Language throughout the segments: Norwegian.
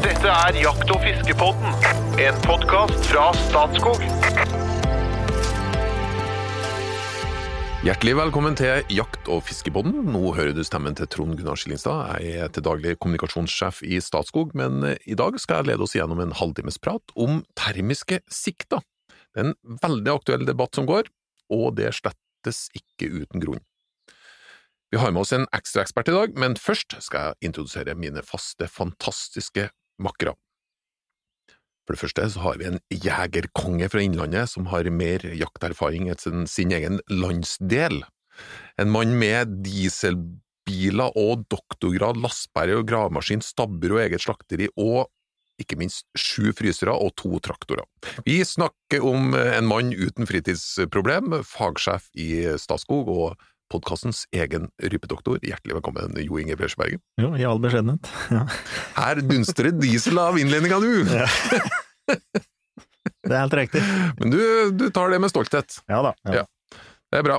Dette er Jakt- og fiskepodden, en podkast fra Statskog. Hjertelig velkommen til Jakt- og fiskepodden. Nå hører du stemmen til Trond Gunnar Skillingstad. Jeg er til daglig kommunikasjonssjef i Statskog, men i dag skal jeg lede oss gjennom en halvtimes prat om termiske sikter. Det er en veldig aktuell debatt som går, og det slettes ikke uten grunn. Vi har med oss en ekstraekspert i dag, men først skal jeg introdusere mine faste, fantastiske makkere. For det første så har vi en jegerkonge fra Innlandet som har mer jakterfaring enn sin egen landsdel. En mann med dieselbiler og doktorgrad, lastebærer og gravemaskin, stabber og eget slakteri, og ikke minst sju frysere og to traktorer. Vi snakker om en mann uten fritidsproblem, fagsjef i Statskog og podkastens egen rypedoktor. Hjertelig velkommen, Jo Inge Bjørsberget. Jo, i all beskjedenhet. Ja. Her dunster det diesel av innledninga, du! Ja. Det er helt riktig. Men du, du, tar det med stolthet. Ja da. Ja. Det er bra.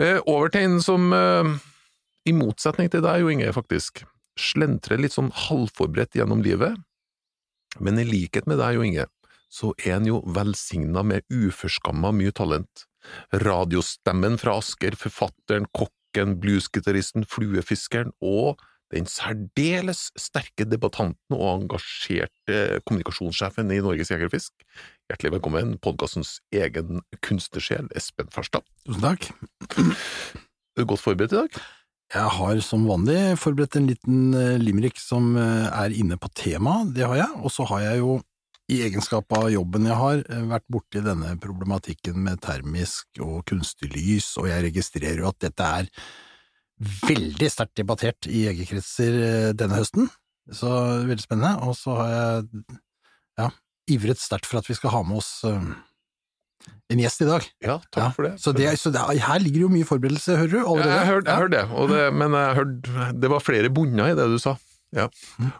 Eh, over til en som, eh, i motsetning til deg, Jo Inge, faktisk, slentrer litt sånn halvforberedt gjennom livet. Men i likhet med deg, Jo Inge, så er en jo velsigna med uforskamma mye talent. Radiostemmen fra Asker, forfatteren, kokken, bluesgitaristen, fluefiskeren og den særdeles sterke debattanten og engasjerte kommunikasjonssjefen i Norges Jeger og Fisk. Hjertelig velkommen, podkastens egen kunstnersjel, Espen Farstad. Tusen takk. Er du godt forberedt i dag? Jeg har som vanlig forberedt en liten eh, limerick som eh, er inne på temaet, det har jeg. Og så har jeg jo, i egenskap av jobben jeg har, eh, vært borti denne problematikken med termisk og kunstig lys, og jeg registrerer jo at dette er veldig sterkt debattert i jegerkretser denne høsten. Så veldig spennende. Og så har jeg ja, ivret sterkt for at vi skal ha med oss en gjest i dag. Ja, takk Ja, for det. Så, det, så det, her ligger jo mye forberedelse, hører du? Ja, Allerede. jeg hørte, hør det, det, men jeg hørte det var flere bunner i det du sa. Ja.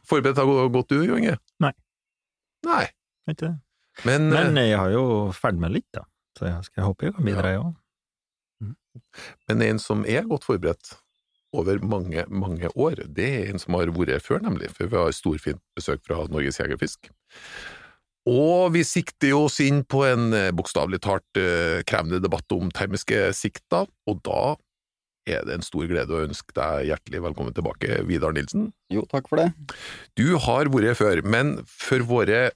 Forberedt har gått du, Jo Inge? Nei. Nei. Ikke det. Men, Men eh, jeg har jo ferdig med litt, da. Så jeg skal håpe jeg kan bidra, jeg òg. men en som er godt forberedt over mange, mange år, det er en som har vært før, nemlig, for vi har storfint besøk fra Norges Jegerfisk. og vi sikter oss inn på en eh, bokstavelig talt eh, krevende debatt om termiske sikter, og da er det en stor glede å ønske deg hjertelig velkommen tilbake, Vidar Nilsen. Jo, takk for det. Du har vært før, men for våre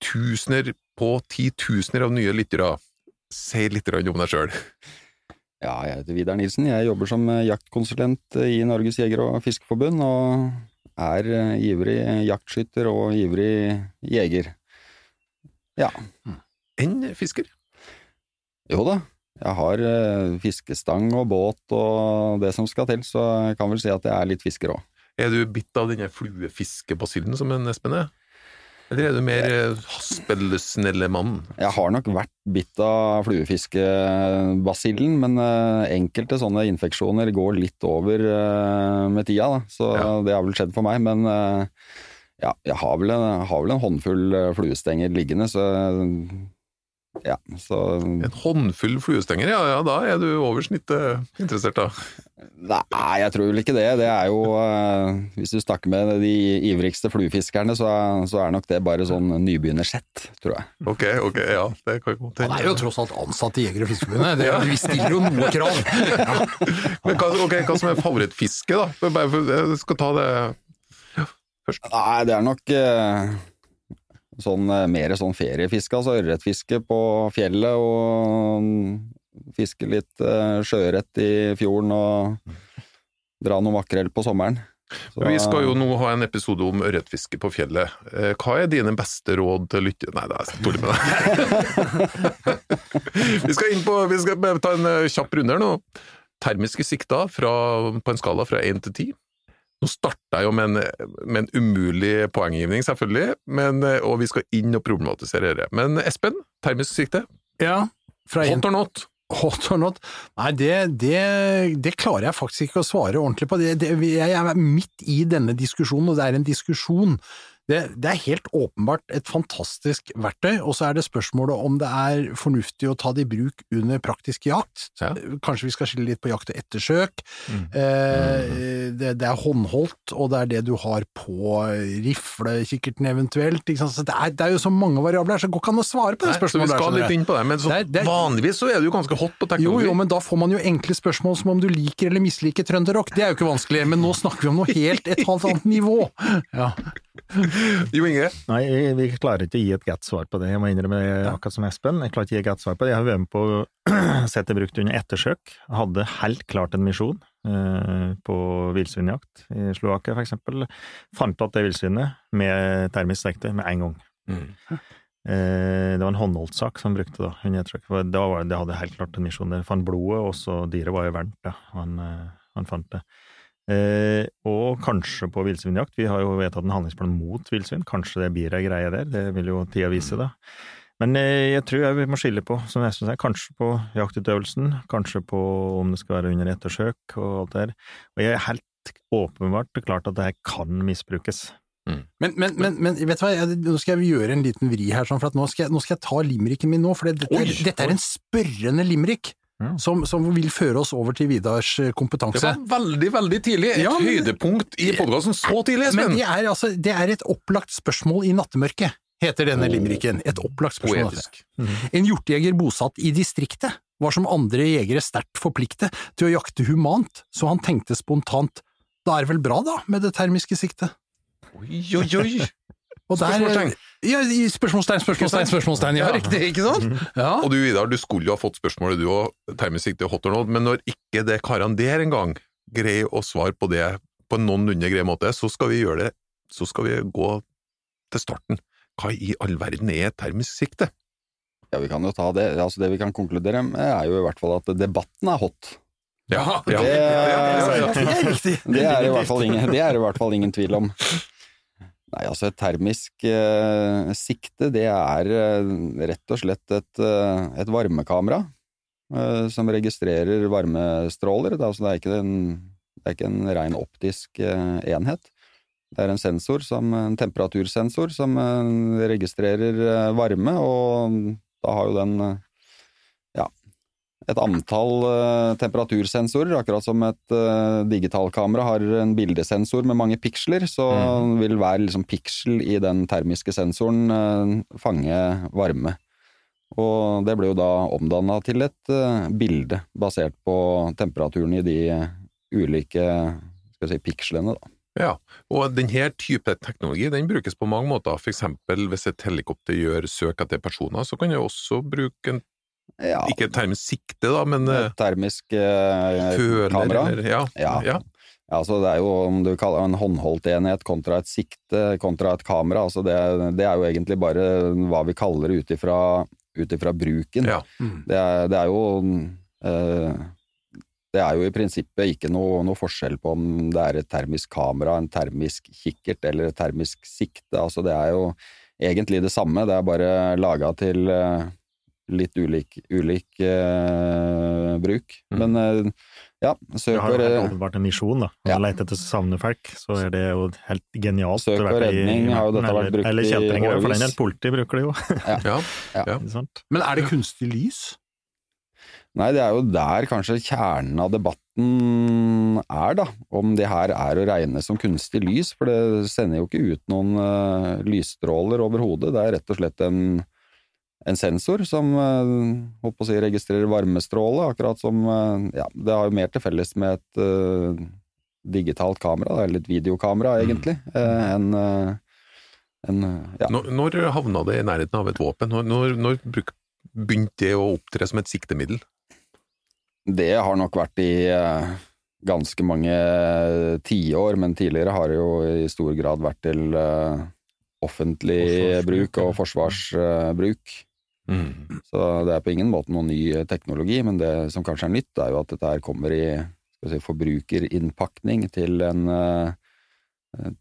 tusener på titusener av nye lyttere, si litt om deg sjøl. Ja, jeg heter Vidar Nilsen. Jeg jobber som eh, jaktkonsulent eh, i Norges jeger- og fiskeforbund, og er eh, ivrig jaktskytter og ivrig jeger. Ja. En fisker. Jo da, jeg har fiskestang og båt og det som skal til, så jeg kan vel si at jeg er litt fisker òg. Er du bitt av denne fluefiskebasillen som en Espen er? Eller er du mer eh, haspelsnelle mann? Jeg har nok vært bitt av fluefiskebasillen, men eh, enkelte sånne infeksjoner går litt over eh, med tida, da. så Ja. det har vel skjedd for meg. Men ja, jeg har vel en, har vel en håndfull fluestenger liggende, så ja, så En håndfull fluestenger, ja, ja, da er du over snittet interessert, da. Nei, jeg tror vel ikke det. Det er jo uh, Hvis du snakker med de ivrigste fluefiskerne, så, så er nok det bare sånn nybegynnersett, tror jeg. Ok, ok, ja, det kan godt Han er jo tross alt ansatt i Jeger- og Fiskerforbundet, det- vi stiller jo noe krav. Ja. Men hva, okay, hva som er favorittfiske, da? Bare for, jeg skal ta det først. Nei, det er nok eh, sånn, eh, mer sånn feriefiske, altså ørretfiske på fjellet og mm, fiske litt eh, sjøørret i fjorden og dra noe makrell på sommeren. Så- Vi skal jo nå ha en episode om ørretfiske på fjellet. Eh, Hva er dine beste råd til lytter... Nei, det er dårlig med deg. vi skal inn på Vi skal ta en kjapp runde her nå. Termiske sikter fra, på en skala fra én til ti. Nå starta jeg jo med en, med en umulig poenggivning, selvfølgelig, men, og vi skal inn og problematisere dette. Men Espen, termisk sikte, ja. Fra hot or not? hot or not? Nei, det, det, det klarer jeg faktisk ikke å svare ordentlig på. Det, det, jeg er midt i denne diskusjonen, og det er en diskusjon. Det, det er helt åpenbart et fantastisk verktøy, og så er det spørsmålet om det er fornuftig å ta det i bruk under praktisk jakt. Ja. Kanskje vi skal skille litt på jakt og ettersøk. Mm. Eh, det, det er håndholdt, og det er det du har på riflekikkerten eventuelt. Det, er, det er jo så mange variabler her, så det går ikke an å svare på det Nei, så vi spørsmålet. der, litt inn på det, men så, Det er- det vanligvis så er du jo ganske hot på Jo, teknologi. jo, men da får man jo enkle spørsmål som om du liker eller misliker trønderrock. Det er jo ikke vanskelig, men nå snakker vi om noe helt et halvt annet nivå. Ja. Jo Inge, Nei, vi, klarer ikke å gi et godt svar på det. Jeg må innrømme, akkurat som Espen, jeg klarer ikke å gi et godt svar på det. Jeg har vært med på sett det brukt under ettersøk. Hadde helt klart en misjon eh, på villsvinjakt i Slovakia, for eksempel. Fant at det villsvinet med termisk stekte med en gang. Eh, det var en håndholdt-sak som brukte da, under ettersøk. For Da var, det hadde helt klart en misjon. der. fant blodet, og så dyret var jo da. Han, eh, han fant det. Eh, og kanskje på villsvinjakt. Vi har jo vedtatt en handlingsplan mot villsvin. Kanskje det blir ei greie der. Det vil jo tida vise, da. Men eh, jeg tror jeg vi må skille på, som Espen sier, kanskje på jaktutøvelsen, kanskje på om det skal være under ettersøk og alt det der. Og jeg er helt åpenbart klart at det her kan misbrukes. Men, men, men, men vet du hva, jeg, nå skal jeg gjøre en liten vri her, sånn, for at nå, skal jeg, nå skal jeg ta limericken min nå, for det, dette, er, Oi, dette er en spørrende limerick. Ja. Som, som vil føre oss over til Vidars kompetanse. det var veldig, veldig tidlig. Et Ja, men- høydepunkt i podkasten så tidlig, Men Espen! det er, altså, det er et opplagt spørsmål i nattemørket, heter denne oh, limericken. Et opplagt spørsmål. Poetisk. En hjortejeger bosatt i distriktet var som andre jegere sterkt forpliktet til å jakte humant, så han tenkte spontant da er det vel bra da, med det termiske siktet. Oi, oi, oi! Og der- Spørsmålstegn. Ja, spørsmålstegn, spørsmålstegn, spørsmålstegn, ja, Ja. riktig, ikke sant? Ja. Og du Vidar, du skulle jo ha fått spørsmålet du òg, termisk sikte hot or not, men når ikke det karene der engang greier å svare på det på en noenlunde grei måte, så skal vi gjøre det, så skal vi gå til starten. Hva i all verden er termisk sikte? Ja, vi kan jo ta det. Altså, det vi kan konkludere med, er jo i hvert fall at debatten er hot. Ja, det- ja, ja, ja, ja. Det er riktig. Det er, i hvert fall ingen, det er i hvert fall ingen tvil om. Nei, altså et termisk eh, sikte, det er eh, rett og slett et, eh, et varmekamera eh, som registrerer varmestråler. Det er, altså, det er ikke en, det er ikke en ren optisk eh, enhet. Det er en sensor, som, en temperatursensor, som eh, registrerer varme, og da har jo den et antall eh, temperatursensorer, akkurat som et uh, digitalkamera har en bildesensor med mange piksler, så vil hver liksom, piksel i den termiske sensoren eh, fange varme. Og det ble jo da omdanna til et eh, bilde basert på temperaturen i de ulike si, pikslene, da. Ja, og denne type teknologi den brukes på mange måter. For eksempel hvis et helikopter gjør søk etter personer, så kan jeg også bruke en, Ja, ikke et termisk sikte, da, men eh, et termisk eh, føler kamera. eller ja. Ja. ja. Ja, altså det er jo om du kaller det en håndholdt enhet kontra et sikte kontra et kamera, altså det, det er jo egentlig bare hva vi kaller det ut ifra bruken. Ja. Det, er, det er jo eh, Det er jo i prinsippet ikke noe, noe forskjell på om det er et termisk kamera, en termisk kikkert eller et termisk sikte. Altså det er jo egentlig det samme, det er bare laga til eh, litt ulik, ulik uh, bruk. Mm. Men uh, ja, Det søk har jo helt åpenbart en misjon, da. Å Ja. lete etter savnefolk, så er det jo helt genialt. Søk og være i- redning har jo dette eller, vært brukt Eller i kjeltringer, for den årevis. del. politi bruker det jo. ja. ja. sant? Men er det kunstig lys? Nei, det er jo der kanskje kjernen av debatten er, da. Om det her er å regne som kunstig lys, for det sender jo ikke ut noen uh, lysstråler overhodet. Det er rett og slett en, en sensor som uh, holdt å si, registrerer varmestråle, akkurat som uh, Ja, det har jo mer til felles med et uh, digitalt kamera, eller et videokamera, egentlig, uh, enn uh, enn, uh, ja. Når, når havna det i nærheten av et våpen? Når, når, når begynte det å opptre som et siktemiddel? Det har nok vært i eh, ganske mange tiår, men tidligere har det jo i stor grad vært til eh, offentlig bruk og forsvarsbruk. Mm. Så det er på ingen måte noen ny eh, teknologi, men det som kanskje er nytt, er jo at dette her kommer i skal si, forbrukerinnpakning til en eh, eh,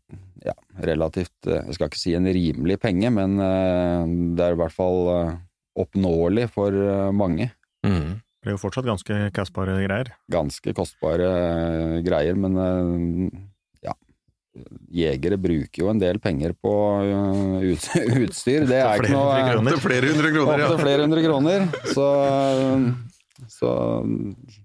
ja, relativt Jeg skal ikke si en rimelig penge, men det er i hvert fall oppnåelig for mange. Mm. Det er jo fortsatt ganske kostbare greier. ganske kostbare greier, men. Jegere bruker jo en del penger på uh, utstyr. Det er ikke noe Opptil flere hundre kroner, Opptil ja. flere hundre kroner. Så, så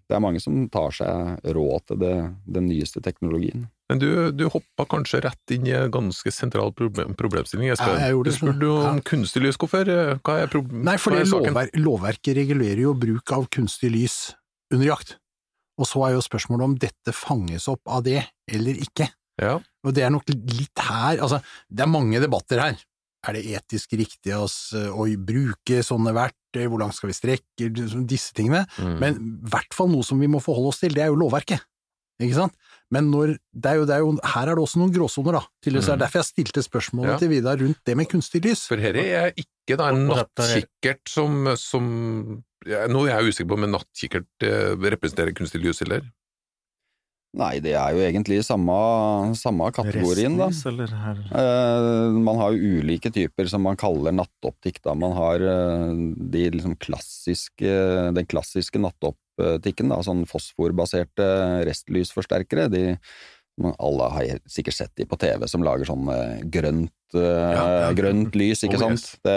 det er mange som tar seg råd til det, den nyeste teknologien. Men du, du hoppa kanskje rett inn i en ganske sentral problem, problemstilling, Espen. Ja, jeg gjorde du spurte jo om Ja. kunstig lys. Hvorfor? Hva er, prob Nei, for hva er saken? lovver lovverket regulerer jo bruk av kunstig lys under jakt. Og så er jo spørsmålet om dette fanges opp av det, eller ikke. Ja. Og det er nok litt her, altså, det er mange debatter her. Er det etisk riktig å, å bruke sånne verktøy, hvor langt skal vi strekke, disse tingene? Mm. Men i hvert fall noe som vi må forholde oss til, det er jo lovverket. Ikke sant? Men når, det er jo, det er jo, her er det også noen gråsoner, da. Til, så det er derfor jeg stilte spørsmålet Ja. til Vidar rundt det med kunstig lys. For dette er ikke da en er- nattkikkert som, som ja, Nå er usikker på om en nattkikkert eh, representerer kunstig lys, eller? Nei, det er jo egentlig samme, samme kategorien, da. Eh, man har jo ulike typer som man kaller nattoptikk. Da. Man har eh, de liksom klassiske, den klassiske nattoptikken, da, sånn fosforbaserte restlysforsterkere. De, alle har sikkert sett de på TV som lager sånn eh, grønt, eh, Ja, ja. grønt lys, ikke Oh, sant. Det,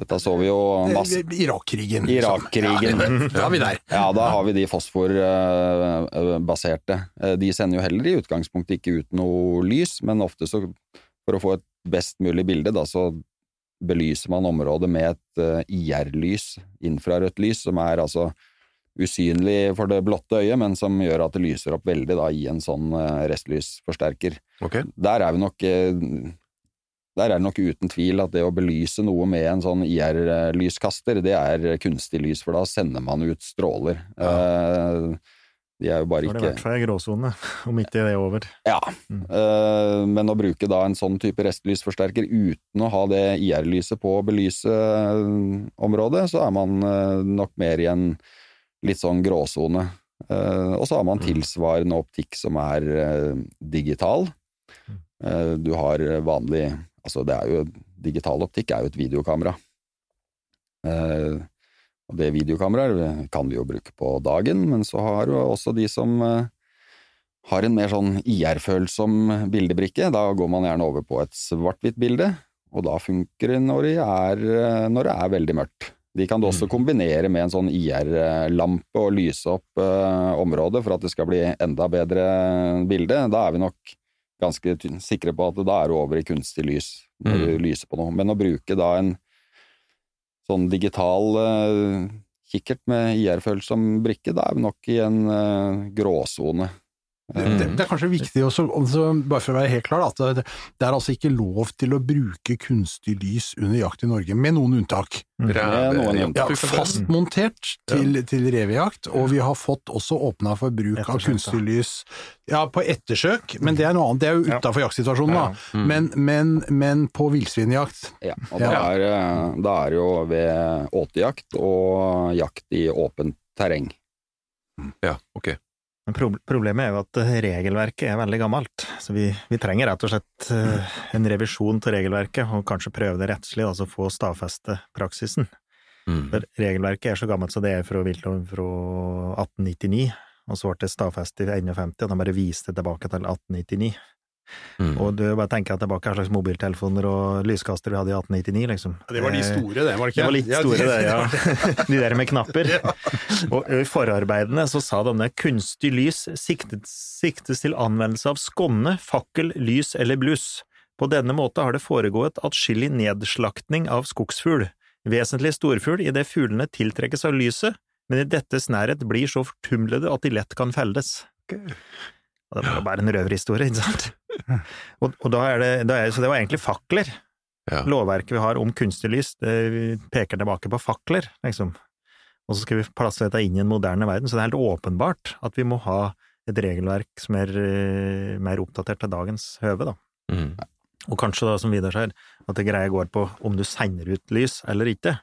dette så vi jo masse Irak-krigen. liksom. Irak-krigen. Da er vi der. Ja, da har vi de fosforbaserte. Eh, De sender jo heller i utgangspunktet ikke ut noe lys, men ofte så, for å få et best mulig bilde, da, så belyser man området med et eh, IR-lys, infrarødt lys, som er altså usynlig for det blotte øyet, men som gjør at det lyser opp veldig da, i en sånn eh, restlysforsterker. Okay. Der er vi nok eh, der er det nok uten tvil at det å belyse noe med en sånn IR-lyskaster, det er kunstig lys, for da sender man ut stråler. Ja. De er jo bare ikke Da er det i ikke hvert fall en gråsone, om ikke det er over. Ja. Mm. Eh, Men å bruke da en sånn type restlysforsterker uten å ha det IR-lyset på å belyse eh, området, så er man eh, nok mer i en litt sånn gråsone. Eh, Og så har man Mm. tilsvarende optikk som er eh, digital. Mm. Eh, Du har vanlig Altså, det er jo Digital optikk er jo et videokamera. Eh, Og det videokameraet kan vi jo bruke på dagen, men så har jo også de som eh, har en mer sånn IR-følsom bildebrikke. Da går man gjerne over på et svart-hvitt bilde, og da funker det når det er, eh, når det er veldig mørkt. De kan du også kombinere med en sånn IR-lampe og lyse opp eh, området for at det skal bli enda bedre bilde. Da er vi nok ganske sikre på at da er du over i kunstig lys når Mm. du lyser på noe. Men å bruke da en sånn digital uh, kikkert med IR-følsom brikke, da er vi nok i en uh, gråsone. Det, det, det er kanskje viktig også, også, bare for å være helt klar, at det, det er altså ikke lov til å bruke kunstig lys under jakt i Norge, med noen unntak. Med noen Ja, fastmontert til, til revejakt, og vi har fått også åpna for bruk av kunstig lys. Ja, på ettersøk, men det er noe annet, det er jo utafor jaktsituasjonen, da. Mm. Men, men, men på villsvinjakt, Ja, og da er, eh, da er jo ved åtejakt og jakt i åpent terreng. Ja, ok. Men problemet er jo at eh, regelverket er veldig gammelt, så vi, vi trenger rett og slett eh, en revisjon til regelverket, og kanskje prøve det rettslig, altså få stadfeste praksisen. Mm. For regelverket er så gammelt så det er fra viltloven fra 1899, og så ble det stadfestet i 51, og de bare viste tilbake til 1899. Mm. Og du bare tenker tilbake hva slags mobiltelefoner og lyskaster vi hadde i 1899, liksom. det var de Eh, store, det, var det ikke? Det var litt Ja, store, det, ja. De der med knapper. Og i forarbeidene så sa de at kunstig lys siktes, siktes til anvendelse av skonne, fakkel, lys eller bluss. På denne måte har det foregått atskillig nedslaktning av skogsfugl, vesentlig storfugl idet fuglene tiltrekkes av lyset, men i dettes nærhet blir så fortumlede at de lett kan feldes. Og det var jo bare en røverhistorie, ikke sant? Og, og da er det, da er, så det var egentlig fakler Ja. lovverket vi har om kunstig lys, det peker tilbake på fakler, liksom. Og så skal vi plasse dette inn i en moderne verden, så det er helt åpenbart at vi må ha et regelverk som er eh, mer oppdatert til dagens høve, da. Mm. Og kanskje da, som Vidar sier, at det greia går på om du sender ut lys eller ikke.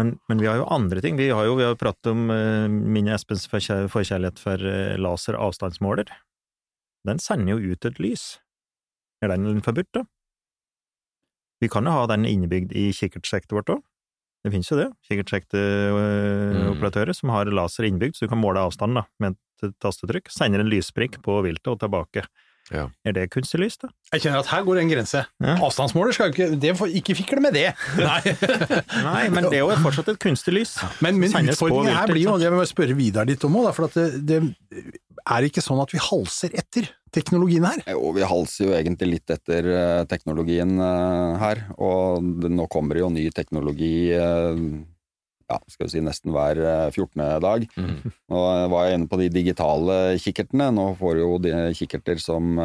Men, men vi har jo andre ting. Vi har jo vi har pratet om uh, min og Espens forkjærlighet for uh, laser avstandsmåler. Den sender jo ut et lys. Er den forbudt, da? Vi kan jo ha den innebygd i kikkertsektet vårt òg. Det finnes jo det, kikkertsekteoperatører som har laser innbygd, så du kan måle avstanden da, med et tastetrykk. Sender en lysprikk på viltet og tilbake. Ja. Er det kunstig lys, da? Jeg kjenner at her går en grense. Ja. Avstandsmåler skal jo ikke det får, Ikke fikle med det! Nei. Nei, men det er jo fortsatt et kunstig lys. Men, men utfordring utfordringen her blir jo, og jeg vil bare spørre Vidar litt om òg, for at det, det er det ikke sånn at vi halser etter teknologien her. Jo, vi halser jo egentlig litt etter eh, teknologien eh, her, og nå kommer det jo ny teknologi eh, ja, skal vi si nesten hver eh, 14. dag. Mm. Nå var jeg inne på de digitale kikkertene. Nå får du jo de kikkerter som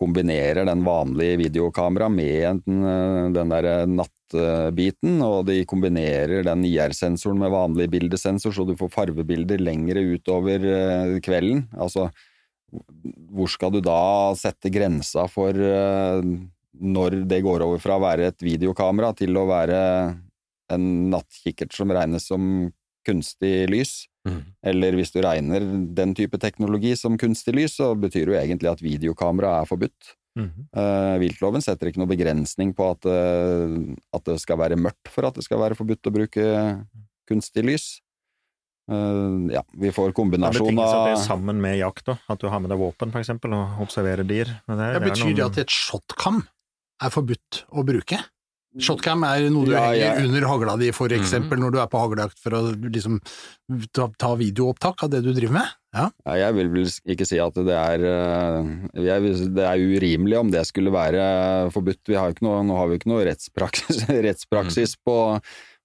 kombinerer den vanlige videokamera med en, eh, den der nattbiten, og de kombinerer den IR-sensoren med vanlig bildesensor, så du får farvebilder lengre utover eh, kvelden. Altså, hvor skal du da sette grensa for eh, når det går over fra å være et videokamera til å være en nattkikkert som regnes som kunstig lys? Mm. Eller hvis du regner den type teknologi som kunstig lys, så betyr det jo egentlig at videokamera er forbudt. Eh, viltloven setter ikke noe begrensning på at, uh, at det skal være mørkt for at det skal være forbudt å bruke kunstig lys. Uh, ja, vi får Det kombinasjon at det er sammen med jakt, da. At du har med deg våpen, for eksempel, og observerer dyr. Men det, det betyr det noen- at et shotcam er forbudt å bruke? Shotcam er noe du Ja, henger ja. under hagla di, for eksempel, når du er på haglejakt for å liksom ta, ta videoopptak av det du driver med? Ja. ja, Jeg vil vel ikke si at det er eh, jeg, Det er urimelig om det skulle være forbudt. Vi har ikke noe, nå har vi ikke noe rettspraksis, rettspraksis på,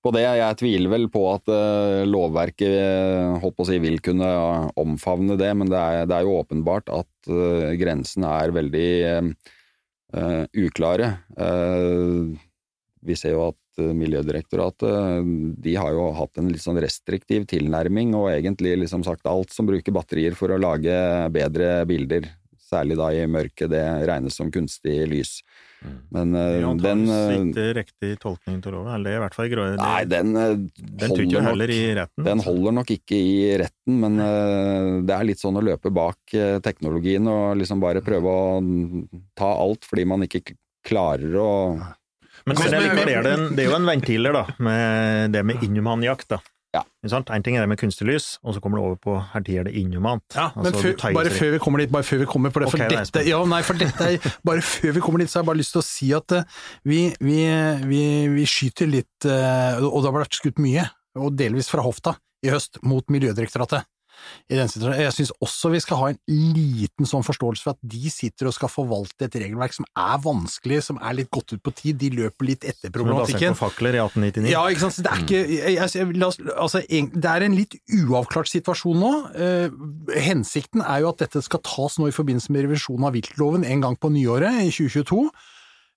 på det. Jeg tviler vel på at uh, lovverket eh, holdt å si, vil kunne omfavne det, men det er, det er jo åpenbart at uh, grensene er veldig uh, uklare. Eh, vi ser jo at eh, Miljødirektoratet de har jo hatt en litt sånn restriktiv tilnærming, og egentlig liksom sagt alt som bruker batterier for å lage bedre bilder, særlig da i mørket, det regnes som kunstig lys. Men eh, er jo den eh, ikke riktig tolkning til loven. Eller det er i hvert fall grå. Nei, den, den holder nok i retten. den holder nok ikke i retten, men uh, det er litt sånn å løpe bak uh, teknologien og liksom bare prøve å ta alt fordi man ikke klarer å Men, Men- men, men- likevel er det, en, det er jo en ventiler, da, med det med inhumanjakt, da. Ja. En ting er det med kunstig lys, og så kommer det over på her er det inhumant. Ja, men Altså, før, bare før vi kommer dit, bare før vi kommer på det, for Ok, er dette, ja, nei, for dette er, bare før vi kommer dit, så har jeg bare lyst til å si at uh, vi, vi, vi, vi skyter litt, uh, og det har vært skutt mye, og delvis fra hofta, i høst, mot Miljødirektoratet. I den situasjonen. Jeg syns også vi skal ha en liten sånn forståelse for at de sitter og skal forvalte et regelverk som er vanskelig, som er litt gått ut på tid, de løper litt etter problematikken. Som er basert på fakler i 1899. Ja, ikke sant. Det er ikke jeg, jeg, altså, en- Det er en litt uavklart situasjon nå. Eh, hensikten er jo at dette skal tas nå i forbindelse med revisjonen av viltloven en gang på nyåret, i 2022.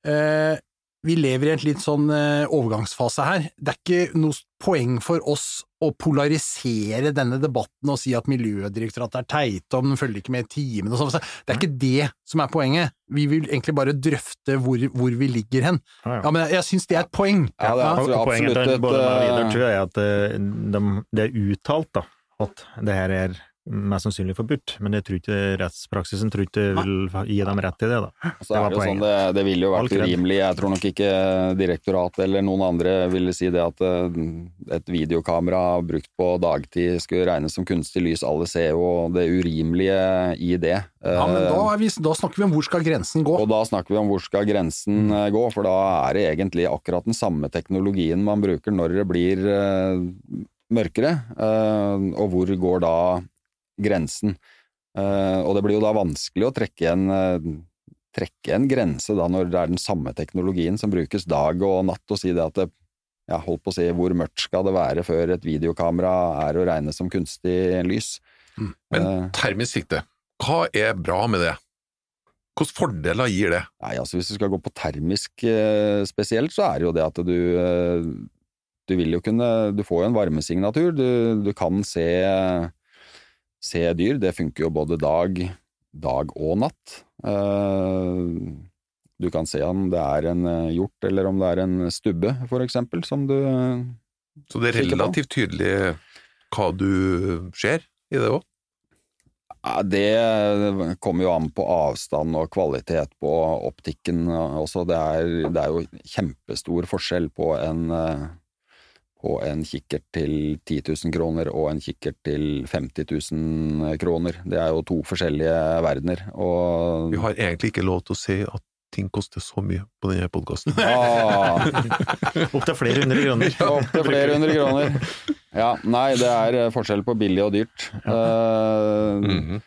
Eh, vi lever i en litt sånn eh, overgangsfase her. Det er ikke noe poeng for oss å polarisere denne debatten og si at Miljødirektoratet er teite og den følger ikke med i timen og sånn. Det er ikke det som er poenget. Vi vil egentlig bare drøfte hvor, hvor vi ligger hen. Ja, men jeg, jeg syns det er et poeng. Ja, det er absolutt Poenget til både meg og eh, tror jeg er at eh, de, det er uttalt da, at det her er mest sannsynlig forbudt, men jeg tror ikke rettspraksisen tror ikke vil gi dem rett til det. da. Så Det er var det, jo sånn, det, det ville jo vært urimelig. Jeg tror nok ikke direktoratet eller noen andre ville si det at eh, et videokamera brukt på dagtid skulle regnes som kunstig lys. Alle ser jo det urimelige i det. Ja, men Eh, da, er vi, da snakker vi om hvor skal grensen gå. Og da snakker vi om hvor skal grensen mm. gå, for da er det egentlig akkurat den samme teknologien man bruker når det blir eh, mørkere. Eh, og hvor går da grensen? Eh, og det blir jo da vanskelig å trekke en, eh, trekke en grense da når det er den samme teknologien som brukes dag og natt, og si det at det, ja, holdt på å si, hvor mørkt skal det være før et videokamera er å regne som kunstig lys? Men Eh, termisk sikte, hva er bra med det? Hvilke fordeler gir det? Nei, altså hvis du skal gå på termisk spesielt, så er det jo det at du Du vil jo kunne Du får jo en varmesignatur. Du, du kan se, se dyr. Det funker jo både dag, dag og natt. Eh, du kan se om det er en eh, hjort eller om det er en stubbe, for eksempel, som du Så det er relativt tydelig hva du ser i det òg? Ja, Det kommer jo an på avstand og kvalitet på optikken også. Det er, det er jo kjempestor forskjell på en, på en kikkert til 10 000 kroner og en kikkert til 50 000 kroner. Det er jo to forskjellige verdener, og Vi har egentlig ikke lov til å si at ting koster så mye på denne podkasten. ah, Opptil flere hundre kroner. Opptil flere hundre kroner. Ja, nei, det er eh, forskjell på billig og dyrt. Eh, Mhm.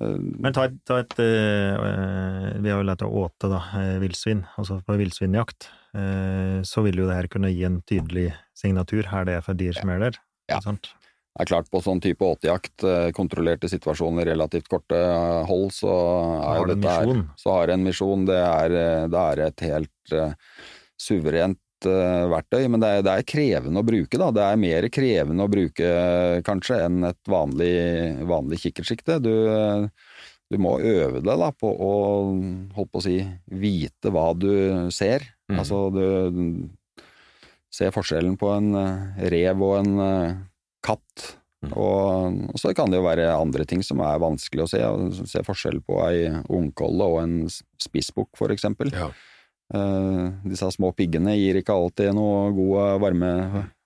eh, Men ta, et- ta et eh, Vi har jo lært å åte, da, villsvin. Altså på villsvinjakt, så vil jo det her kunne gi en tydelig signatur. Her det er for dyr som er der. Ja. Det er klart, på sånn type åtejakt, eh, kontrollerte situasjoner, relativt korte eh, hold, så er jo dette her. Så har en misjon. Det er, eh, det er et helt uh, suverent eh, verktøy, men det er, det er krevende å bruke, da. Det er mer krevende å bruke, eh, kanskje, enn et vanlig, vanlig kikkertsikte. Du, eh, du må øve deg da på å, holdt på å si, vite hva du ser. Mhm. Altså, du ser forskjellen på en eh, rev og en eh, katt. Mm. Og, og så kan det jo være andre ting som er vanskelig å se. Se forskjell på ei ungkolle og en spissbukk, for eksempel. Ja. Uh, disse små piggene gir ikke alltid noe god varme,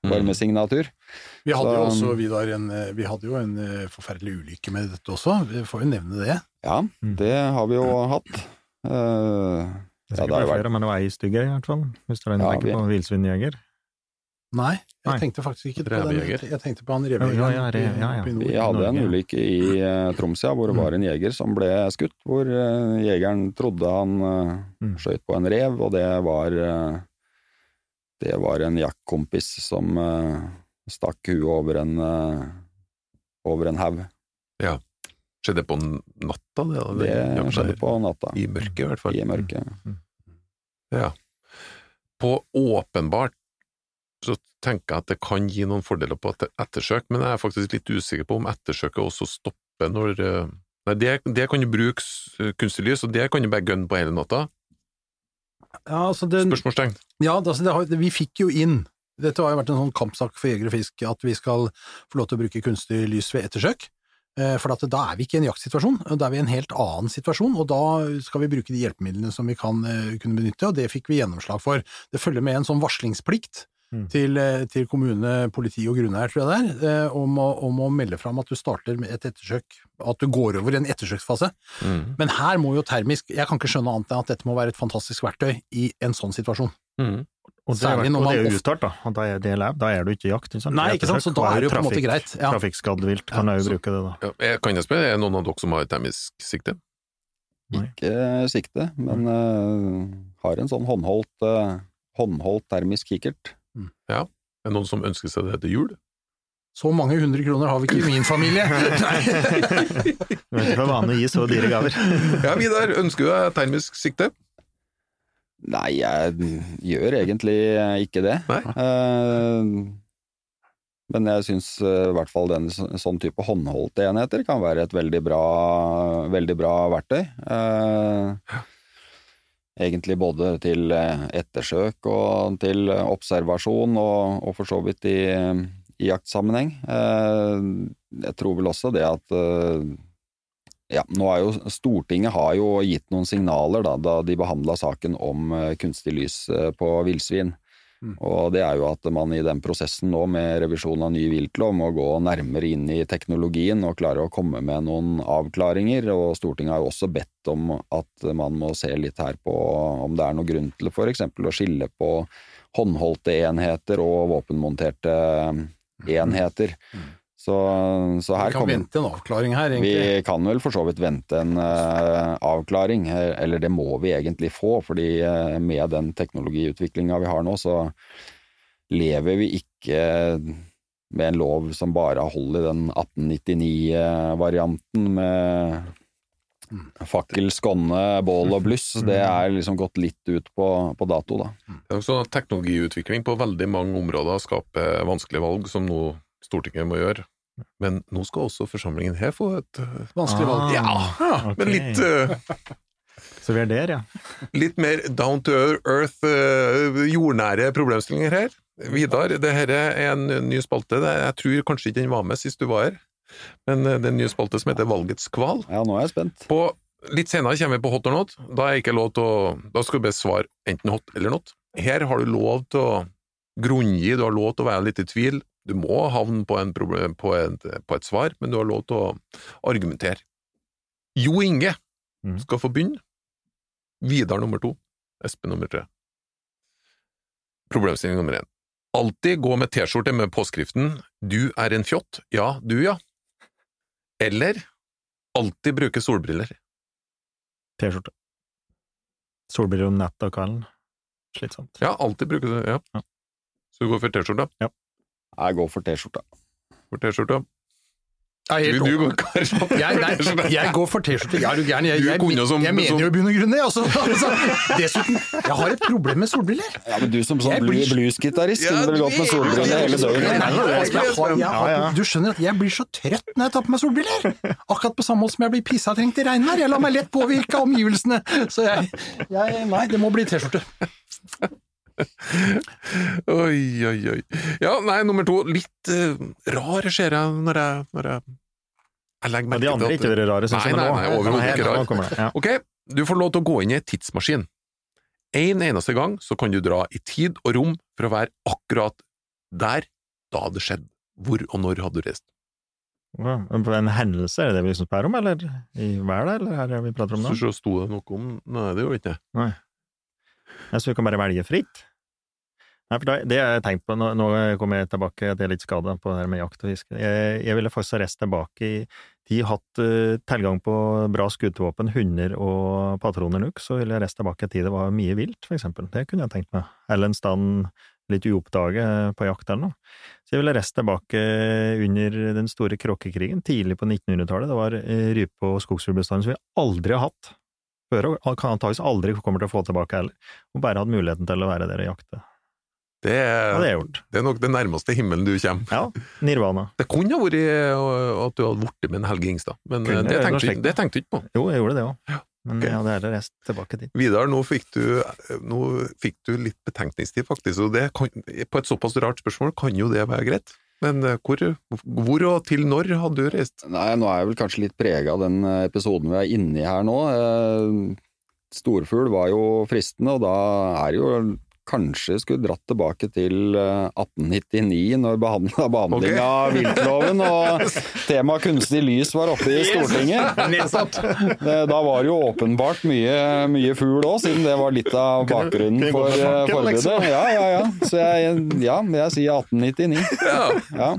Mm. varmesignatur. Vi hadde jo også, Vidar, en, vi hadde jo en forferdelig ulykke med dette også. Vi får jo nevne det. Ja, Mm. det har vi jo hatt. Eh, Det er ja, sikkert det har jo vært flere, men det var ei stygge, i hvert fall. Hvis du Ja, tenker vi- på villsvinjeger. Nei, jeg Nei. tenkte faktisk ikke på den. Jeg tenkte på han Ja, revejegeren ja, ja, re- ja, ja. Vi hadde en ulykke i uh, Troms, ja, hvor det var en jeger som ble skutt. Hvor uh, jegeren trodde han uh, Mm. skjøt på en rev, og det var eh, Det var en jaktkompis som eh, stakk huet over en uh, over en haug. Skjedde på natta, det? da? Det det skjedde på natta. I mørket, i hvert fall. I mørket. Ja. På åpenbart så tenker jeg at det kan gi noen fordeler på ettersøk, men jeg er faktisk litt usikker på om ettersøket også stopper når eh, Nei, det, det kan jo brukes kunstig lys, og det kan jo bare gønne på hele natta. Ja, altså det, Spørsmålstegn. ja, altså det vi fikk jo inn Dette har jo vært en sånn kampsak for jeger og fisk, at vi skal få lov til å bruke kunstig lys ved ettersøk. Eh, For at da er vi ikke i en jaktsituasjon, da er vi i en helt annen situasjon, og da skal vi bruke de hjelpemidlene som vi kan eh, kunne benytte, og det fikk vi gjennomslag for. Det følger med en sånn varslingsplikt Mm. til, eh, til kommune, politi og grunneier, tror jeg det er, om å, om å melde fram at du starter med et ettersøk, at du går over i en ettersøksfase. Mm. Men her må jo termisk, jeg kan ikke skjønne annet enn at dette må være et fantastisk verktøy i en sånn situasjon. Mm. Og det, Særlig er, man og det er jo uttalt, da. Da er det lab, Da er du ikke i jakt. Ikke sant? Nei, ikke sant, så da er det jo på en måte greit. Ja. Trafikkskadd vilt kan Ja, jo bruke det, da. Ja, kan jeg spørre, er det noen av dere som har termisk sikte? Nei. Ikke sikte, men uh, har en sånn håndholdt, uh, håndholdt termisk kikkert. Ja, Er det noen som ønsker seg det til jul? Så mange hundre kroner har vi ikke i min familie. Nei. Du er ikke for vane å gi så dyre gaver. Ja, Vidar, ønsker du deg termisk sikte? Nei, jeg gjør egentlig ikke det. Eh, men jeg syns eh, i hvert fall den sånn type håndholdte enheter kan være et veldig bra, veldig bra verktøy. Uh, egentlig både til ettersøk og til observasjon, og, og for så vidt i, i jaktsammenheng. Jeg tror vel også det at ja, nå er jo Stortinget har jo gitt noen signaler da, da de behandla saken om eh, kunstig lys eh, på villsvin. Mm. Og det er jo at man i den prosessen nå med revisjon av ny viltlov må gå nærmere inn i teknologien og klare å komme med noen avklaringer. Og Stortinget har jo også bedt om at man må se litt her på om det er noen grunn til eksempel å skille på håndholdte enheter og våpenmonterte enheter. Så, så her Vi kan kommer vente en avklaring her, vi kan vel for så vidt vente en uh, avklaring, eh, eller det må vi egentlig få, fordi uh, med den teknologiutviklinga vi har nå, så lever vi ikke med en lov som bare holder den 1899-varianten med fakkel, skonne, bål og bluss. Det er liksom gått litt ut på, på dato, da. Det er jo sånn Teknologiutvikling på veldig mange områder skaper vanskelige valg, som nå Stortinget må gjøre. Men nå skal også forsamlingen her få et eh, Vanskelig valg. Ja, okay. men litt, uh, Så vi er der, ja. litt mer down to earth, uh, jordnære problemstillinger her. Vidar, det her er en ny spalte. Jeg tror kanskje ikke den var med sist du var her, men det er en ny spalte som heter Valgets kval. Ja, nå er jeg spent. På, litt senere kommer vi på hot or not. Da er ikke lov til å Da skal du bare svare enten hot eller not. Her har du lov til å grunngi, du har lov til å være litt i tvil. Du må havne på, en problem, på, et, på et svar, men du har lov til å argumentere. Jo Inge Mhm. skal få begynne. Vidar nummer to. Espen nummer tre. Problemstilling nummer én. Alltid gå med T-skjorte med påskriften Du er en fjott. Ja, du ja. Eller alltid bruke solbriller. T-skjorte. Solbriller om natta og kvelden. Slitsomt. Ja, alltid bruke det. Ja. Ja. Så du går for T-skjorta? Jeg går for T-skjorta. For T-skjorta. Jeg, Du, du går jeg, nei, jeg går for T-skjorte. Jeg er jo gæren. Jeg, jeg, jeg, jeg mener jo i bunn og grunn det. Altså, altså, dessuten, jeg har et problem med solbriller. Ja, men du som sånn bluesgitarist kunne vel gått med er- solbriller hele døgnet. Du skjønner at jeg blir så trøtt når jeg tar på meg solbriller. Akkurat på samme måte som jeg blir pissetrengt i regnvær. Jeg lar meg lett påvirke av omgivelsene. Så jeg, jeg Nei, det må bli T-skjorte. Oi, oi, oi. Ja, nei, nummer to. Litt uh, rar ser jeg når jeg, når jeg, jeg legger til at de andre ikke vært rare, syns jeg. nei, nei, overhodet ikke rar. det. Ja. Ok, du får lov til å gå inn i en tidsmaskin. En eneste gang så kan du dra i tid og rom for å være akkurat der da det skjedde. Hvor og når hadde du reist? Ja, En hendelse, er det det vi liksom spør om, eller i hverdag, eller er det vi prater om det? Så sto det noe om Nei, det gjorde ikke det. Ja, så vi kan bare velge fritt? Nei, for det har jeg tenkt på, nå, nå kommer jeg tilbake, at jeg er litt skada på det her med jakt og fiske. Jeg, jeg ville faktisk ha reist tilbake i De har hatt uh, tilgang på bra skuddvåpen, hunder og patroner nok, så ville jeg reist tilbake i tid det var mye vilt, for eksempel. Det kunne jeg tenkt meg. Eller en stand litt uoppdaget på jakt eller noe. Så jeg ville reist tilbake under den store kråkekrigen, tidlig på 1900-tallet. Det var eh, rype- og skogsfuglbestanden som vi aldri har hatt før, og antakeligvis aldri kommer til å få tilbake heller, og bare hatt muligheten til å være der og jakte. Det Ja, er, det jeg gjort. det er nok den nærmeste himmelen du kommer. Ja, nirvana. Det kunne ha vært eh, at du hadde blitt med en Helge Ingstad, men eh, Kunne det det, tenkte, det tenkte du ikke på. Jo, jeg gjorde det òg, men okay. jeg hadde heller reist tilbake dit. Vidar, nå fikk du, nå fikk du litt betenkningstid, faktisk, og det kan, på et såpass rart spørsmål kan jo det være greit. Men eh, hvor, hvor og til når hadde du reist? Nei, nå er jeg vel kanskje litt prega av den eh, episoden vi er inne i her nå. Eh, Storfugl var jo fristende, og da er det jo kanskje skulle dratt tilbake til eh, 1899, når behandla behandling Ok. av viltloven og temaet kunstig lys var oppe i Stortinget. Yes. da var det jo åpenbart mye, mye fugl òg, siden det var litt av bakgrunnen for eh, forbudet. liksom. Ja, ja, ja. Så jeg, ja, jeg sier 1899. Ja, Ja.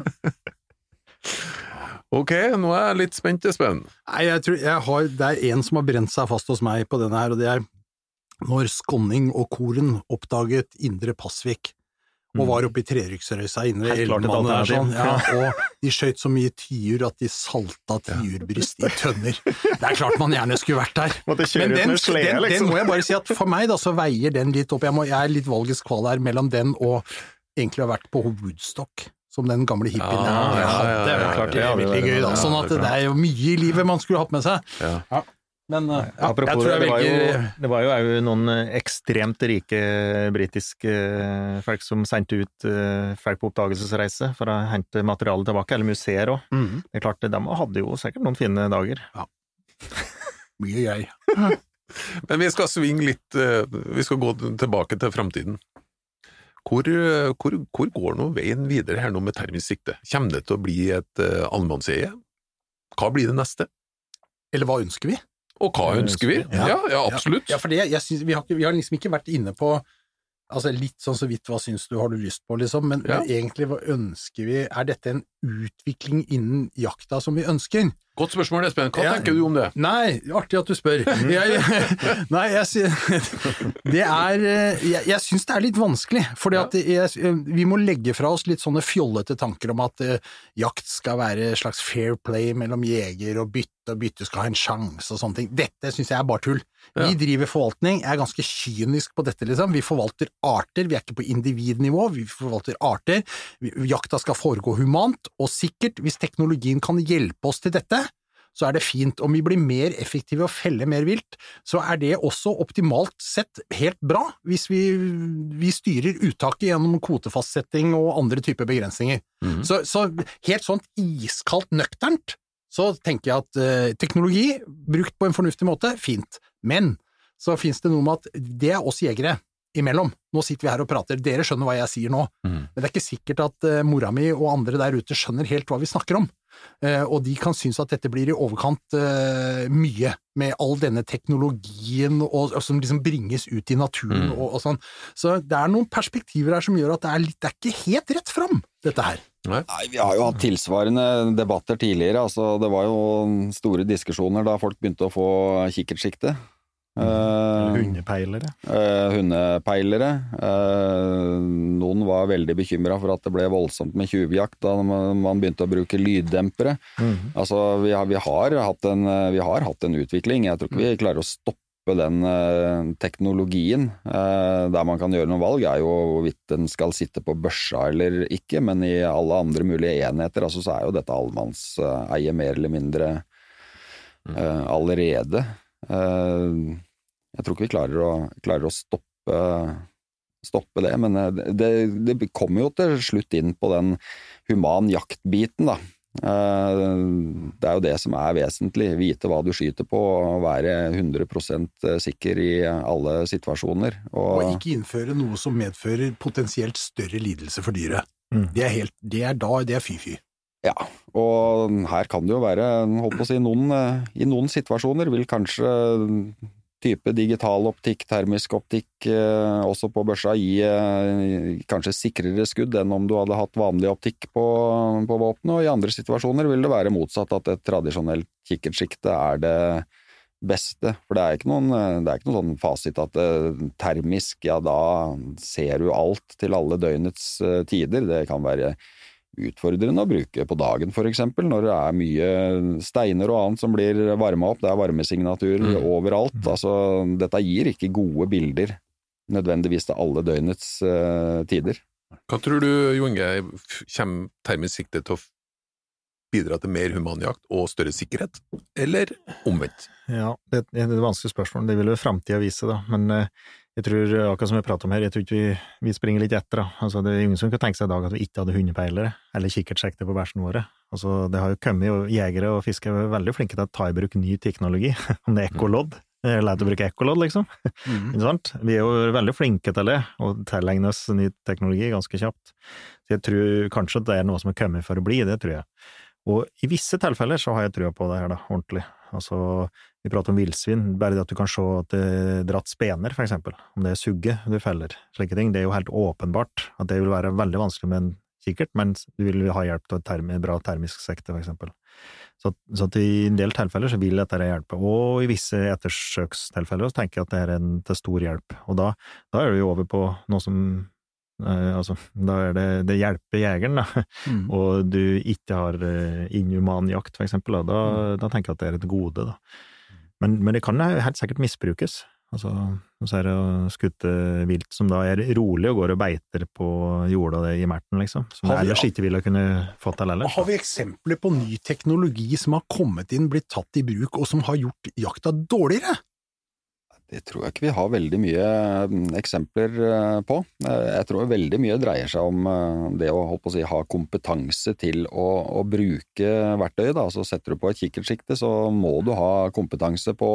ok, nå er jeg litt spent, Espen. Nei, jeg tror jeg har, det er en som har brent seg fast hos meg på denne her, og det er når Skonning og Koren oppdaget Indre Pasvik. Og var oppe i Trerykksrøysa inne ved Helt klart et Elvemann og sånn. Ja, og de skøyt så mye tiur at de salta tiurbryst i tønner. Det er klart man gjerne skulle vært der. Men den, slede, den, den liksom. må jeg bare si at for meg da, så veier den litt opp. Jeg, må, jeg er litt valgets kval her mellom den og egentlig å ha vært på Woodstock. Som den gamle hippien Ja, ja, ja, Det er klart ja, det er veldig gøy, da. ja, Sånn at er det er jo mye i livet man skulle hatt med seg. Ja. Men uh, ja, jeg Apropos tror det, var, jo, det var jo òg noen eh, ekstremt rike britiske eh, folk som sendte ut folk på oppdagelsesreise for å hente materiale tilbake, eller museer òg. Mhm. Det er klart, de hadde jo sikkert noen fine dager. mye jeg. Men vi skal svinge litt, vi skal gå tilbake til framtiden. Hvor, hvor, hvor går nå veien videre her nå med termisk sikte? Kommer det til å bli et uh, allemannseie? Hva blir det neste? Eller hva ønsker vi? Og hva ønsker vi? ønsker vi. Ja, ja, absolutt. Ja, for det, jeg synes, vi, har ikke, vi har liksom ikke vært inne på altså litt sånn så vidt hva syns du, har du lyst på, liksom, men, Ja. men egentlig hva ønsker vi? Er dette en utvikling innen jakta som vi ønsker? Godt spørsmål, Espen. Hva jeg, tenker du om det? Nei, artig at du spør. Jeg, nei, jeg Det er eh, Jeg, jeg syns det er litt vanskelig, for Ja. vi må legge fra oss litt sånne fjollete tanker om at uh, jakt skal være slags fair play mellom jeger og bytte, og bytte skal ha en sjanse og sånne ting. Dette syns jeg er bare tull. Ja. Vi driver forvaltning, jeg er ganske kynisk på dette, liksom. Vi forvalter arter, vi er ikke på individnivå, vi forvalter arter. Jakta skal foregå humant og sikkert. Hvis teknologien kan hjelpe oss til dette, så er det fint. Om vi blir mer effektive og feller mer vilt, så er det også optimalt sett helt bra, hvis vi, vi styrer uttaket gjennom kvotefastsetting og andre typer begrensninger. Mhm. Så, så helt sånn iskaldt nøkternt, så tenker jeg at eh, teknologi, brukt på en fornuftig måte, fint. Men så finnes det noe med at det er oss jegere. Imellom. Nå sitter vi her og prater, dere skjønner hva jeg sier nå, Mm. men det er ikke sikkert at uh, mora mi og andre der ute skjønner helt hva vi snakker om. Uh, og de kan synes at dette blir i overkant uh, mye, med all denne teknologien og, og som liksom bringes ut i naturen Mm. og, og sånn. Så det er noen perspektiver her som gjør at det er, litt, det er ikke helt rett fram, dette her. Nei, Vi har jo hatt tilsvarende debatter tidligere. altså Det var jo store diskusjoner da folk begynte å få kikkertsikte. Eller Eh, hundepeilere. eh, hundepeilere. Eh, noen var veldig bekymra for at det ble voldsomt med tjuvjakt da man man begynte å bruke lyddempere. Mhm. Altså, vi har, vi, har en, vi har hatt en utvikling. Jeg tror ikke vi klarer å stoppe den teknologien. Eh, der man kan gjøre noen valg, er jo hvorvidt den skal sitte på børsa eller ikke, men i alle andre mulige enheter altså, så er jo dette allemannseie mer eller mindre eh, allerede. Eh, jeg tror ikke vi klarer å, klarer å stoppe, stoppe det, men eh, det, det kommer jo til slutt inn på den human jakt-biten, da. Eh, Det er jo det som er vesentlig, vite hva du skyter på og være 100% sikker i alle situasjoner. Og Og, ikke innføre noe som medfører potensielt større lidelse for dyret. Mm. Det er helt, det er da, det er fy-fy. Ja, og her kan det jo være, holdt på å si, noen, eh, i noen situasjoner vil kanskje type digital optikk, termisk optikk, eh, også på børsa, gi eh, kanskje sikrere skudd enn om du hadde hatt vanlig optikk på, på våpenet, og i andre situasjoner vil det være motsatt, at et tradisjonelt kikkertsikte er det beste. For det er ikke noen, er ikke noen sånn fasit at eh, termisk, ja da ser du alt til alle døgnets eh, tider. Det kan være utfordrende å bruke på dagen, for eksempel, når det er mye steiner og annet som blir varma opp. Det er varmesignaturer Mm. overalt. Altså, dette gir ikke gode bilder nødvendigvis til alle døgnets uh, tider. Hva tror du, Jo Inge, kommer termisk sikte til å bidra til mer humanjakt og større sikkerhet, eller omvendt? Ja, det det er et vanskelig spørsmål. Det vil jo framtida vise, da. Men eh, jeg tror, akkurat som vi prater om her, jeg tror ikke vi, vi springer litt etter, da. Altså, det er ingen som kan tenke seg i dag at vi ikke hadde hundepeilere eller kikkertsekter på bæsjene våre. Altså, det har jo kommet jo jegere og fiskere er veldig flinke til å ta i bruk ny teknologi, om det er ekkolodd. Det er lett å bruke ekkolodd, liksom. Ikke sant? Vi er jo veldig flinke til det, og tilegner oss ny teknologi ganske kjapt. Så jeg tror kanskje det er noe som er kommet for å bli, det tror jeg. Og i visse tilfeller så har jeg trua på det her, da, ordentlig. Altså, vi prater om villsvin, bare det at du kan se at det er dratt spener, for eksempel, om det er sugge du feller, slike ting, det er jo helt åpenbart at det vil være veldig vanskelig med en kikkert, men du vil ha hjelp et termi, bra termisk sekte, for eksempel. Så, så i en del tilfeller så vil dette hjelpe, og i visse ettersøkstilfeller så tenker jeg at det er en til stor hjelp, og da, da er du jo over på noe som eh, altså, da er det, det hjelper jegeren, da, Mm. og du ikke har eh, inhuman jakt, for eksempel, da, da, Mm. da tenker jeg at det er et gode, da. Men, men det kan helt sikkert misbrukes. Altså, så er det skutt vilt som da er rolig og går og beiter på jorda det i merten, liksom. Som vi- ellers ikke ville kunne fått til ellers. Har vi eksempler på ny teknologi som har kommet inn, blitt tatt i bruk, og som har gjort jakta dårligere? Det tror jeg ikke vi har veldig mye mm, eksempler eh, på. Eh, Jeg tror veldig mye dreier seg om eh, det å, å si, ha kompetanse til å, å bruke verktøyet. Da. Så setter du på et kikkertsikte, så må du ha kompetanse på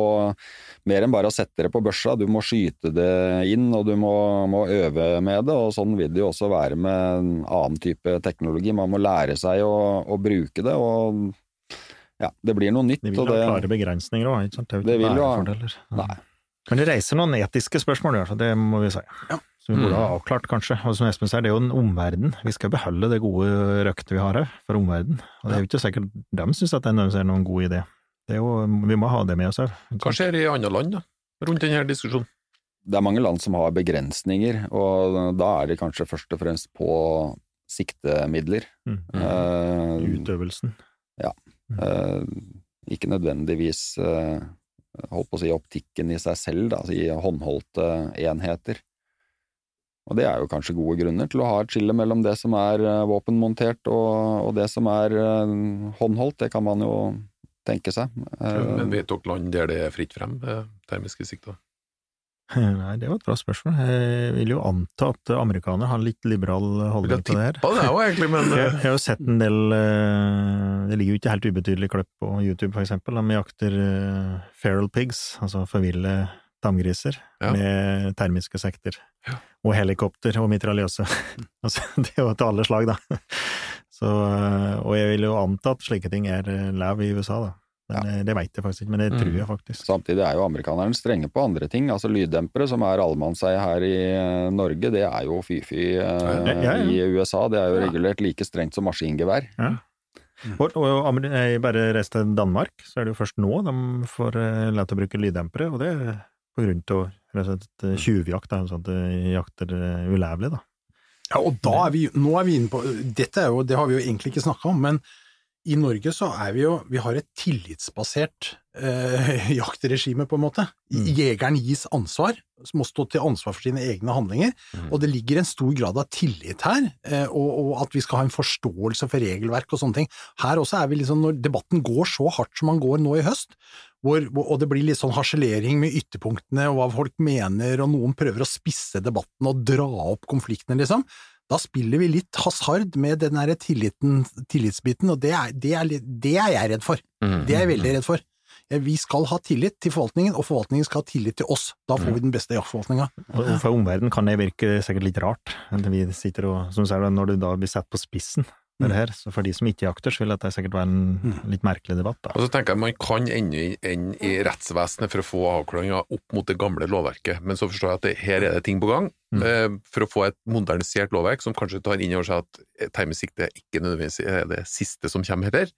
mer enn bare å sette det på børsa. Du må skyte det inn, og du må, må øve med det. og Sånn vil det jo også være med en annen type teknologi. Man må lære seg å, å bruke det. og ja, Det blir noe nytt. Det vil jo ha det, klare begrensninger òg, ikke sant? Det, Det vil jo ha-. Nei. Men det reiser noen etiske spørsmål, i hvert fall, det må vi si. Ja. Som vi burde Mm. ha avklart, kanskje. Og som Espen sier, det er jo en omverden. Vi skal beholde det gode røktet vi har her, for omverden. Og det er jo ikke sikkert de syns at det er noen god idé. Det er jo, vi må ha det med oss òg. Hva skjer i andre land, da, rundt denne diskusjonen? det er mange land som har begrensninger, og da er det kanskje først og fremst på siktemidler. Mm. Uh, Utøvelsen. eh, ikke nødvendigvis eh, holdt på å si optikken i seg selv, da, i håndholdte enheter. Og det er jo kanskje gode grunner til å ha et skille mellom det som er eh, våpenmontert og, og det som er eh, håndholdt, det kan man jo tenke seg. Eh, Men vet dere land der det er fritt frem, eh, termiske sikter? Nei, det var et bra spørsmål. Jeg vil jo anta at amerikanere har en litt liberal holdning til det her. det òg, egentlig, men Jeg, eh, jeg har jo sett en del eh, Det ligger jo ikke helt ubetydelig kløpp på YouTube, for eksempel, De jakter eh, feral pigs, altså forville tamgriser, Ja. med termiske sekter. Ja. Og helikopter og mitraljøse. altså, det er jo til alle slag, da. Så, og jeg vil jo anta at slike ting er lav i USA, da. Men, ja. Det veit jeg faktisk ikke, men det Mm. tror jeg faktisk. Samtidig er jo amerikanerne strenge på andre ting. Altså lyddempere, som er allemannseie her i eh, Norge, det er jo fy-fy eh, Ja, ja, ja. i USA. Det er jo regulert like strengt som maskingevær. Og, og jeg bare reiste til Danmark, så er det jo først nå de får eh, lov til å bruke lyddempere, og det er på grunn av og eh, tjuvjakt, sånn at de jakter ulevelig ulovlig, da. Ja, og da er vi, nå er vi inne på, dette er jo, det har vi jo egentlig ikke snakka om, men i Norge så er vi jo, vi har et tillitsbasert eh, jaktregime på en måte. Mm. Jegeren gis ansvar, må stå til ansvar for sine egne handlinger, Mm. og det ligger en stor grad av tillit her, eh, og, og at vi skal ha en forståelse for regelverk og sånne ting. Her også er vi liksom, når debatten går så hardt som man går nå i høst, hvor, hvor- og det blir litt sånn harselering med ytterpunktene og hva folk mener, og noen prøver å spisse debatten og dra opp konfliktene, liksom. Da spiller vi litt hasard med den derre tillitsbiten, og det er, det, er, det er jeg redd for. Mm. Det er jeg veldig redd for. Vi skal ha tillit til forvaltningen, og forvaltningen skal ha tillit til oss. Da får vi den beste jaktforvaltninga. For omverdenen kan det virke sikkert litt rart, vi sitter og, som du sier, når du da blir satt på spissen med det her, så for de som ikke jakter, så vil dette sikkert være en litt merkelig debatt, da. Og så tenker jeg man kan ende i- i rettsvesenet for å få avklaringer opp mot det gamle lovverket, men så forstår jeg at det, her er det ting på gang Mm. eh, for å få et modernisert lovverk som kanskje tar inn over seg at termesikte ikke nødvendigvis er det siste som kommer heller.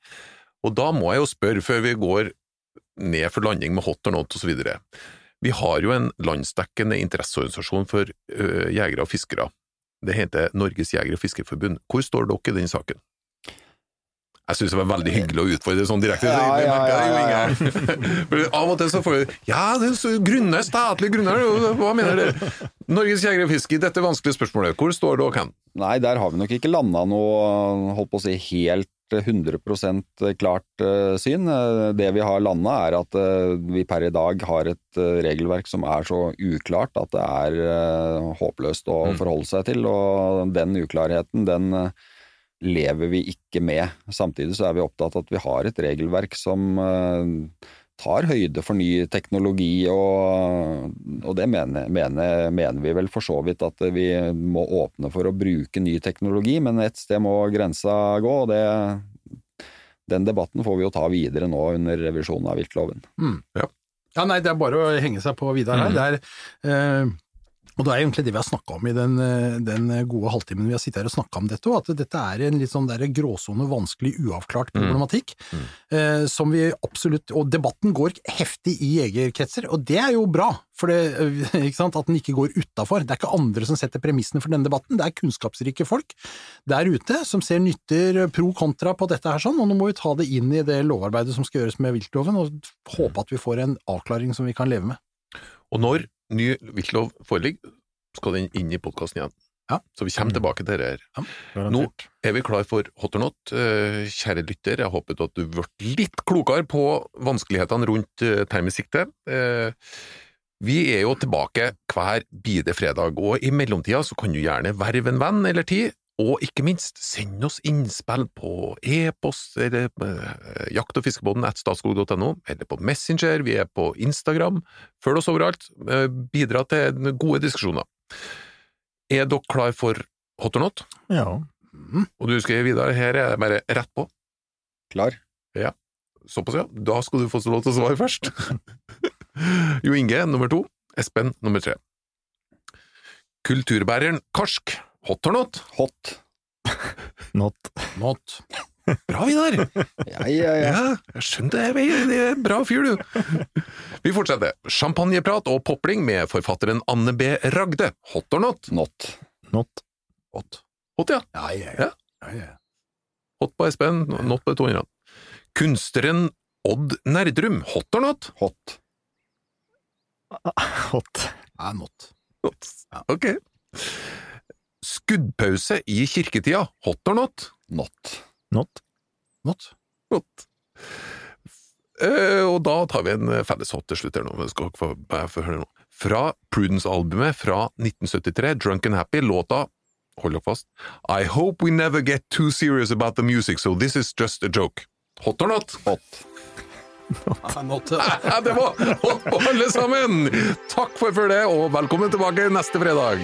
Og da må jeg jo spørre, før vi går ned for landing med hot or not osv. Vi har jo en landsdekkende interesseorganisasjon for ø, jegere og fiskere. Det heter Norges jeger- og fiskerforbund. Hvor står dere i den saken? Jeg synes det var veldig hyggelig å utfordre sånn direkte. Ja, Ja, ja, ja, Av og til så får vi Ja, det er så grunne, statlige grunner, hva mener dere? Norges jeger og fisker, dette vanskelige spørsmålet, hvor står dere hen? Nei, der har vi nok ikke landa noe, holdt på å si, helt 100% klart eh, syn. Eh, Det vi har landa er at eh, vi per i dag har et regelverk som er så uklart at det er håpløst å Mm. forholde seg til, og den uklarheten, den lever vi ikke med. Samtidig så er vi opptatt av at vi har et regelverk som tar høyde for ny teknologi, og, og det mener, mener, mener vi vel for så vidt at vi må åpne for å bruke ny teknologi, men et sted må grensa gå, og det, den debatten får vi jo ta videre nå under revisjonen av viltloven. Ja, nei, det er bare å henge seg på videre her. Det er, eh, og det er egentlig det vi har snakka om i den, eh, den gode halvtimen vi har sittet her og snakka om dette, og at dette er en litt sånn der gråsone, vanskelig, uavklart problematikk, eh, som vi absolutt Og debatten går heftig i jegerkretser, og det er jo bra, for det, eh, sant, at den ikke går utafor. Det er ikke andre som setter premissene for denne debatten, det er kunnskapsrike folk der ute som ser nytter pro kontra på dette her sånn, og nå må vi ta det inn i det lovarbeidet som skal gjøres med viltloven, og håpe at vi får en avklaring som vi kan leve med. Og når ny viltlov foreligger, skal den inn i podkasten igjen. Ja. Så vi kommer tilbake til det her. Nå er vi klar for hot or not. Eh, Kjære lytter, jeg håper at du ble litt klokere på vanskelighetene rundt eh, termisk sikte. Eh, Vi er jo tilbake hver bide fredag, og i mellomtida så kan du gjerne verve en venn eller ti, og ikke minst send oss innspill på e-post eller eh, jakt- og fiskebåten at statskog.no, eller på Messenger, vi er på Instagram. Følg oss overalt, eh, bidra til gode diskusjoner. Er dere klar for hot or not? Ja. Og du skal videre, her er det bare rett på. Klar? Ja. Såpass, ja. Da skal du få lov til å svare først. jo Inge, nummer to. Espen, nummer tre. Kulturbæreren Karsk, hot or not? Hot. Not. Not. Bra, Vidar! Ja, ja, ja. Ja, jeg skjønte det. Det er bra fyr, du. Vi fortsetter. Champagneprat og popling med forfatteren Anne B. Ragde. Hot or not? Not. Not. Hot. Hot, ja. Ja, ja, Ja. ja. ja, ja. Hot på Espen, not på Tonjan. Kunstneren Odd Nerdrum. Hot or not? Hot. Hot. Ja, not. Not. Ok. Skuddpause i kirketida. Hot or not? Not. Not. Not. Not. Uh, og da tar vi en felles hot til slutt her nå. Jeg skal ikke få høre nå. Fra Prudence-albumet fra 1973, Drunk and Happy, låta Hold dere fast. I hope we never get too serious about the music, so this is just a joke. Hot or not? Hot. Not. Det var hot på alle sammen! Takk for følget, og velkommen tilbake neste fredag!